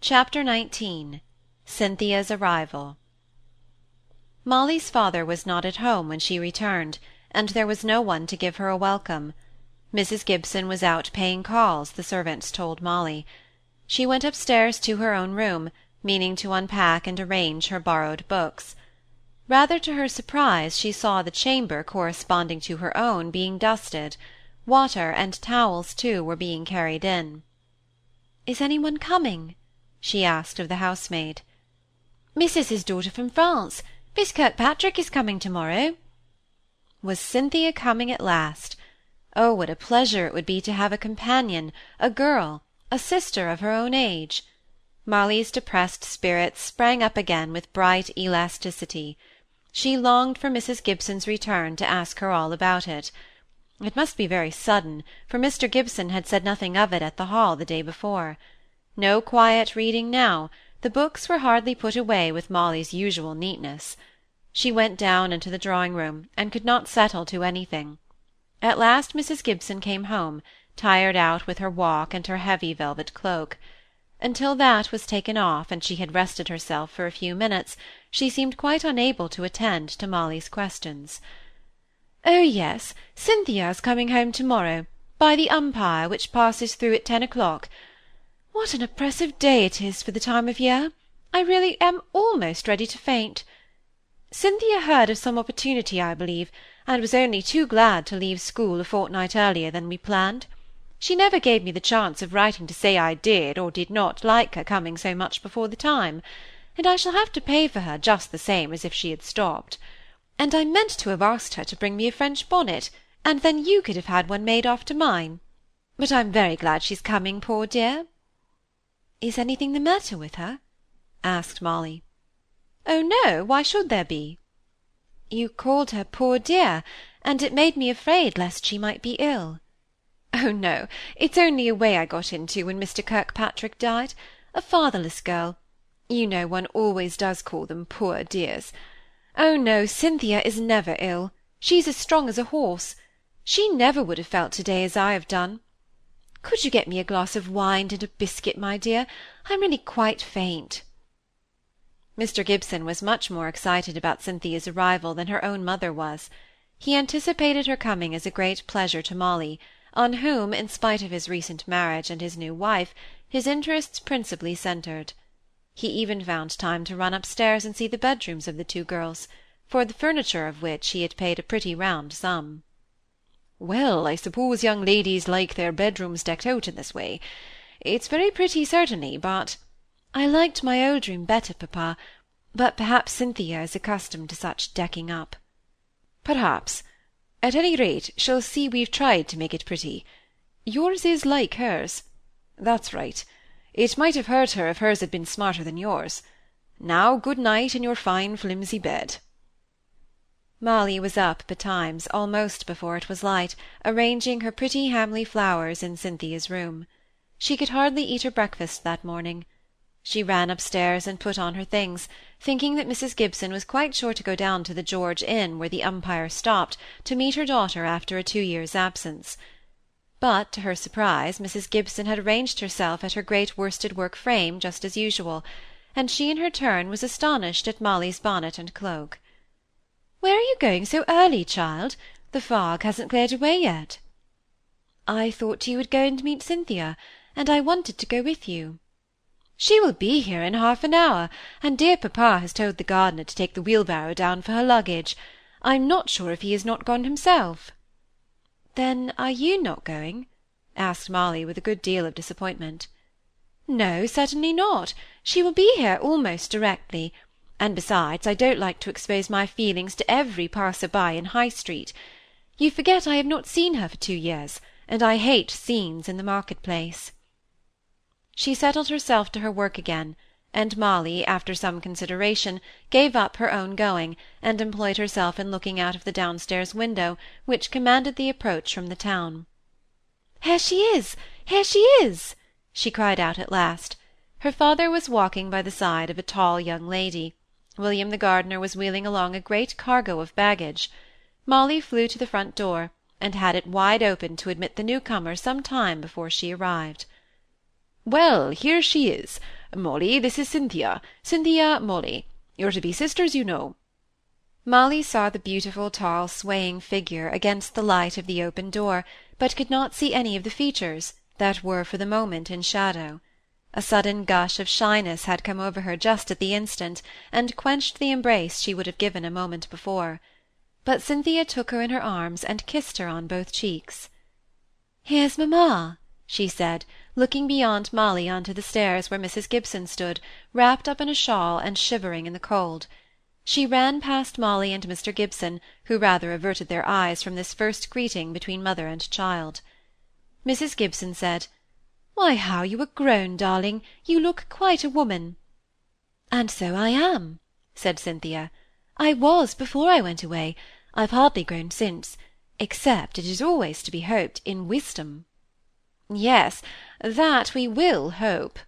Chapter XIX Cynthia's Arrival Molly's father was not at home when she returned, and there was no one to give her a welcome. Mrs. Gibson was out paying calls, the servants told Molly. She went upstairs to her own room, meaning to unpack and arrange her borrowed books. Rather to her surprise, she saw the chamber corresponding to her own being dusted; water and towels, too, were being carried in. "Is any one coming?" She asked of the housemaid. "Missis's daughter from France. Miss Kirkpatrick is coming to-morrow." Was Cynthia coming at last? Oh, what a pleasure it would be to have a companion, a girl, a sister of her own age! Molly's depressed spirits sprang up again with bright elasticity. She longed for Mrs. Gibson's return to ask her all about it. It must be very sudden, for Mr. Gibson had said nothing of it at the Hall the day before. No quiet reading now, the books were hardly put away with Molly's usual neatness. She went down into the drawing-room, and could not settle to anything. At last Mrs. Gibson came home, tired out with her walk and her heavy velvet cloak. Until that was taken off, and she had rested herself for a few minutes, she seemed quite unable to attend to Molly's questions. "Oh yes, Cynthia's coming home to-morrow, by the Umpire, which passes through at ten o'clock. What an oppressive day it is for the time of year! I really am almost ready to faint. Cynthia heard of some opportunity, I believe, and was only too glad to leave school a fortnight earlier than we planned. She never gave me the chance of writing to say I did or did not like her coming so much before the time, and I shall have to pay for her just the same as if she had stopped. And I meant to have asked her to bring me a French bonnet, and then you could have had one made after mine. But I'm very glad she's coming, poor dear." "Is anything the matter with her?" asked Molly. "Oh no, why should there be?" "You called her poor dear, and it made me afraid lest she might be ill." "Oh no, it's only a way I got into when Mr. Kirkpatrick died. A fatherless girl. You know one always does call them poor dears. Oh no, Cynthia is never ill. She's as strong as a horse. She never would have felt to-day as I have done. Could you get me a glass of wine and a biscuit, my dear? I'm really quite faint." Mr. Gibson was much more excited about Cynthia's arrival than her own mother was. He anticipated her coming as a great pleasure to Molly, on whom, in spite of his recent marriage and his new wife, his interests principally centred. He even found time to run upstairs and see the bedrooms of the two girls, for the furniture of which he had paid a pretty round sum. Well, I suppose young ladies like their bedrooms decked out in this way. It's very pretty, certainly, but I liked my old room better, papa, but perhaps Cynthia is accustomed to such decking up. Perhaps. At any rate, she'll see we've tried to make it pretty. Yours is like hers. That's right. It might have hurt her if hers had been smarter than yours. Now, good night in your fine flimsy bed. Molly was up betimes, almost before it was light, arranging her pretty Hamley flowers in Cynthia's room. She could hardly eat her breakfast that morning. She ran upstairs and put on her things, thinking that Mrs. Gibson was quite sure to go down to the George Inn, where the Umpire stopped, to meet her daughter after a two years' absence. But, to her surprise, Mrs. Gibson had arranged herself at her great worsted-work frame just as usual, and she in her turn was astonished at Molly's bonnet and cloak. Where are you going so early, child? The fog hasn't cleared away yet." "I thought you would go and meet Cynthia, and I wanted to go with you." "She will be here in half an hour, and dear papa has told the gardener to take the wheelbarrow down for her luggage. I'm not sure if he has not gone himself." "Then are you not going?" asked Molly with a good deal of disappointment. "No, certainly not. She will be here almost directly and besides, I don't like to expose my feelings to every passer-by in High Street. You forget I have not seen her for two years, and I hate scenes in the market-place." She settled herself to her work again, and Molly, after some consideration, gave up her own going, and employed herself in looking out of the downstairs window, which commanded the approach from the town. "Here she is! Here she is!" she cried out at last. Her father was walking by the side of a tall young lady. William the gardener was wheeling along a great cargo of baggage. Molly flew to the front door, and had it wide open to admit the new comer some time before she arrived. "Well, here she is. Molly, this is Cynthia. Cynthia, Molly. You're to be sisters, you know. Molly saw the beautiful, tall, swaying figure against the light of the open door, but could not see any of the features, that were for the moment in shadow. A sudden gush of shyness had come over her just at the instant, and quenched the embrace she would have given a moment before. But Cynthia took her in her arms and kissed her on both cheeks. "Here's mamma," she said, looking beyond Molly on to the stairs where Mrs. Gibson stood, wrapped up in a shawl and shivering in the cold. She ran past Molly and Mr. Gibson, who rather averted their eyes from this first greeting between mother and child. Mrs. Gibson said, "Why, how you are grown, darling! You look quite a woman." "And so I am," said Cynthia. "I was before I went away. I've hardly grown since, except, it is always to be hoped, in wisdom." "Yes, that we will hope,"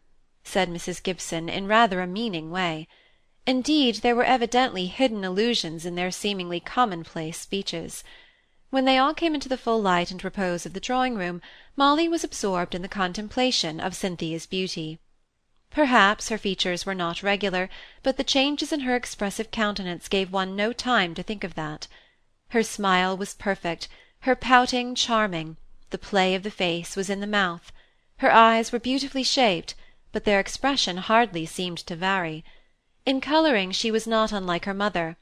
said Mrs. Gibson, in rather a meaning way. Indeed, there were evidently hidden allusions in their seemingly commonplace speeches. When they all came into the full light and repose of the drawing-room, Molly was absorbed in the contemplation of Cynthia's beauty. Perhaps her features were not regular, but the changes in her expressive countenance gave one no time to think of that. Her smile was perfect, her pouting charming, the play of the face was in the mouth. Her eyes were beautifully shaped, but their expression hardly seemed to vary. In colouring she was not unlike her mother,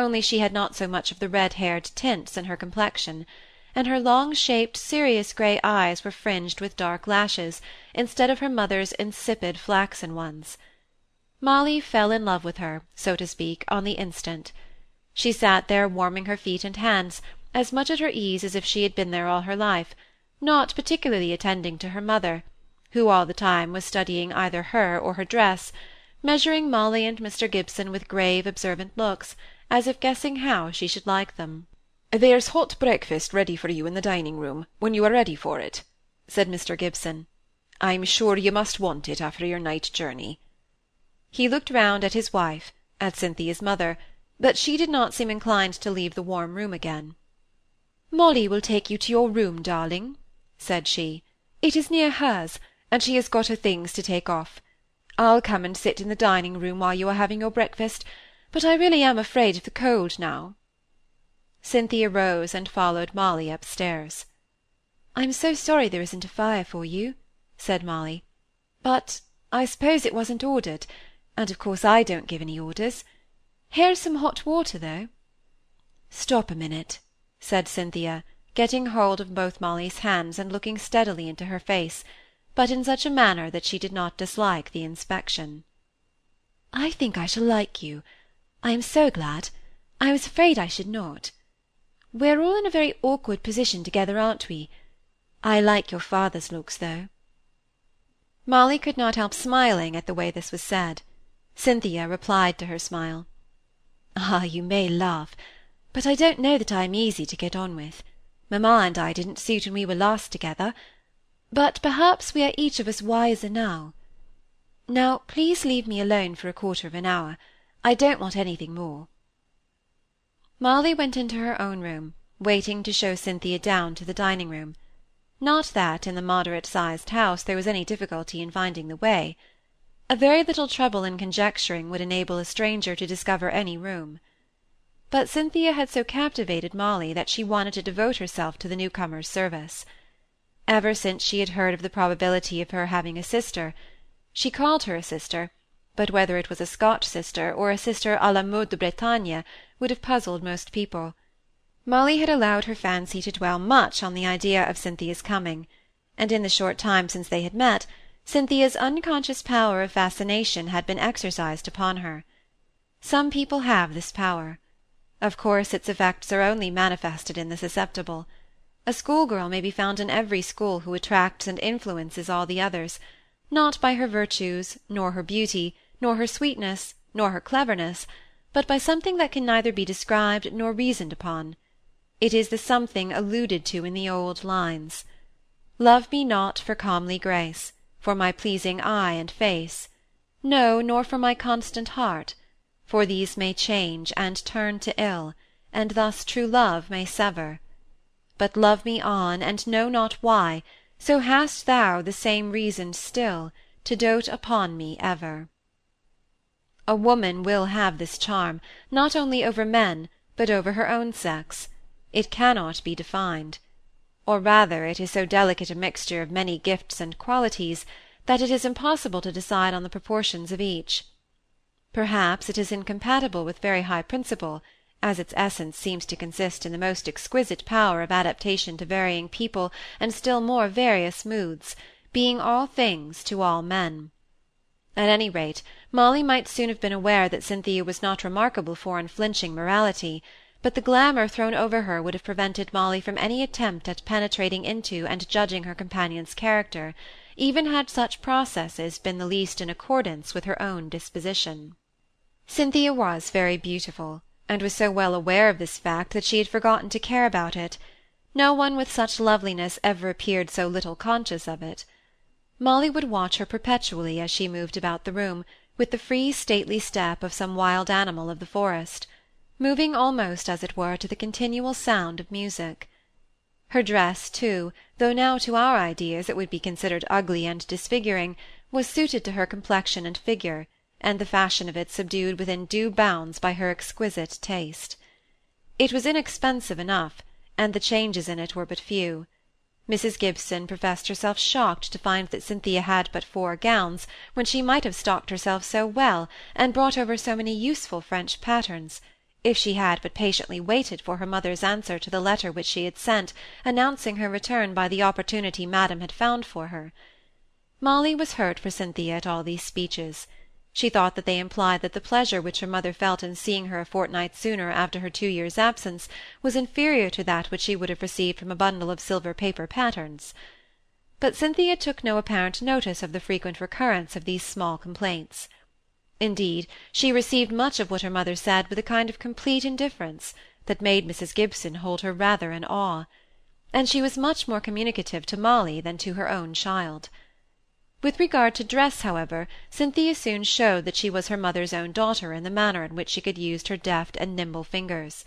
only she had not so much of the red-haired tints in her complexion, and her long-shaped, serious grey eyes were fringed with dark lashes, instead of her mother's insipid flaxen ones. Molly fell in love with her, so to speak, on the instant. She sat there warming her feet and hands, as much at her ease as if she had been there all her life, not particularly attending to her mother, who all the time was studying either her or her dress, measuring Molly and Mr. Gibson with grave, observant looks, as if guessing how she should like them. "There's hot breakfast ready for you in the dining-room, when you are ready for it," said Mr. Gibson. "I'm sure you must want it after your night journey." He looked round at his wife, at Cynthia's mother, but she did not seem inclined to leave the warm room again. "Molly will take you to your room, darling," said she. "It is near hers, and she has got her things to take off. I'll come and sit in the dining-room while you are having your breakfast, but I really am afraid of the cold now." Cynthia rose and followed Molly upstairs. "I'm so sorry there isn't a fire for you," said Molly. "But I suppose it wasn't ordered, and of course I don't give any orders. Here's some hot water, though." "Stop a minute," said Cynthia, getting hold of both Molly's hands and looking steadily into her face but in such a manner that she did not dislike the inspection. "I think I shall like you. I am so glad. I was afraid I should not. We're all in a very awkward position together, aren't we? I like your father's looks, though." Molly could not help smiling at the way this was said. Cynthia replied to her smile. "Ah, you may laugh, but I don't know that I am easy to get on with. Mamma and I didn't suit when we were last together. But perhaps we are each of us wiser now. Now please leave me alone for a quarter of an hour. I don't want anything more." Molly went into her own room, waiting to show Cynthia down to the dining-room. Not that in the moderate-sized house there was any difficulty in finding the way. A very little trouble in conjecturing would enable a stranger to discover any room. But Cynthia had so captivated Molly that she wanted to devote herself to the newcomer's service ever since she had heard of the probability of her having a sister. She called her a sister, but whether it was a Scotch sister or a sister à la mode de Bretagne would have puzzled most people. Molly had allowed her fancy to dwell much on the idea of Cynthia's coming, and in the short time since they had met, Cynthia's unconscious power of fascination had been exercised upon her. Some people have this power. Of course its effects are only manifested in the susceptible. A schoolgirl may be found in every school who attracts and influences all the others, not by her virtues, nor her beauty, nor her sweetness, nor her cleverness, but by something that can neither be described nor reasoned upon. It is the something alluded to in the old lines: Love me not for comely grace, For my pleasing eye and face; No, nor for my constant heart, For these may change and turn to ill, And thus true love may sever. But love me on, and know not why, so hast thou the same reason still, to dote upon me ever. A woman will have this charm, not only over men, but over her own sex. It cannot be defined. Or rather, it is so delicate a mixture of many gifts and qualities, that it is impossible to decide on the proportions of each. Perhaps it is incompatible with very high principle, as its essence seems to consist in the most exquisite power of adaptation to varying people and still more various moods, being all things to all men. At any rate, Molly might soon have been aware that Cynthia was not remarkable for unflinching morality, but the glamour thrown over her would have prevented Molly from any attempt at penetrating into and judging her companion's character, even had such processes been the least in accordance with her own disposition. Cynthia was very beautiful, and was so well aware of this fact that she had forgotten to care about it. No one with such loveliness ever appeared so little conscious of it. Molly would watch her perpetually as she moved about the room, with the free stately step of some wild animal of the forest, moving almost as it were to the continual sound of music. Her dress, too, though now to our ideas it would be considered ugly and disfiguring, was suited to her complexion and figure, and the fashion of it subdued within due bounds by her exquisite taste. It was inexpensive enough, and the changes in it were but few. Mrs. Gibson professed herself shocked to find that Cynthia had but four gowns, when she might have stocked herself so well, and brought over so many useful French patterns, if she had but patiently waited for her mother's answer to the letter which she had sent, announcing her return by the opportunity madam had found for her. Molly was hurt for Cynthia at all these speeches. She thought that they implied that the pleasure which her mother felt in seeing her a fortnight sooner after her two years' absence was inferior to that which she would have received from a bundle of silver paper patterns. But Cynthia took no apparent notice of the frequent recurrence of these small complaints. Indeed, she received much of what her mother said with a kind of complete indifference, that made Mrs. Gibson hold her rather in awe; and she was much more communicative to Molly than to her own child. With regard to dress, however, Cynthia soon showed that she was her mother's own daughter in the manner in which she could use her deft and nimble fingers.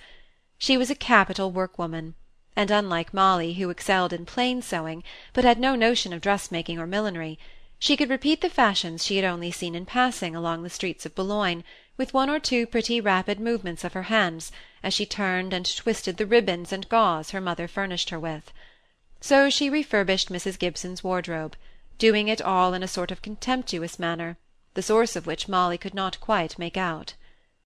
She was a capital workwoman, and unlike Molly, who excelled in plain sewing, but had no notion of dressmaking or millinery, she could repeat the fashions she had only seen in passing along the streets of Boulogne, with one or two pretty rapid movements of her hands, as she turned and twisted the ribbons and gauze her mother furnished her with. So she refurbished Mrs. Gibson's wardrobe doing it all in a sort of contemptuous manner, the source of which Molly could not quite make out.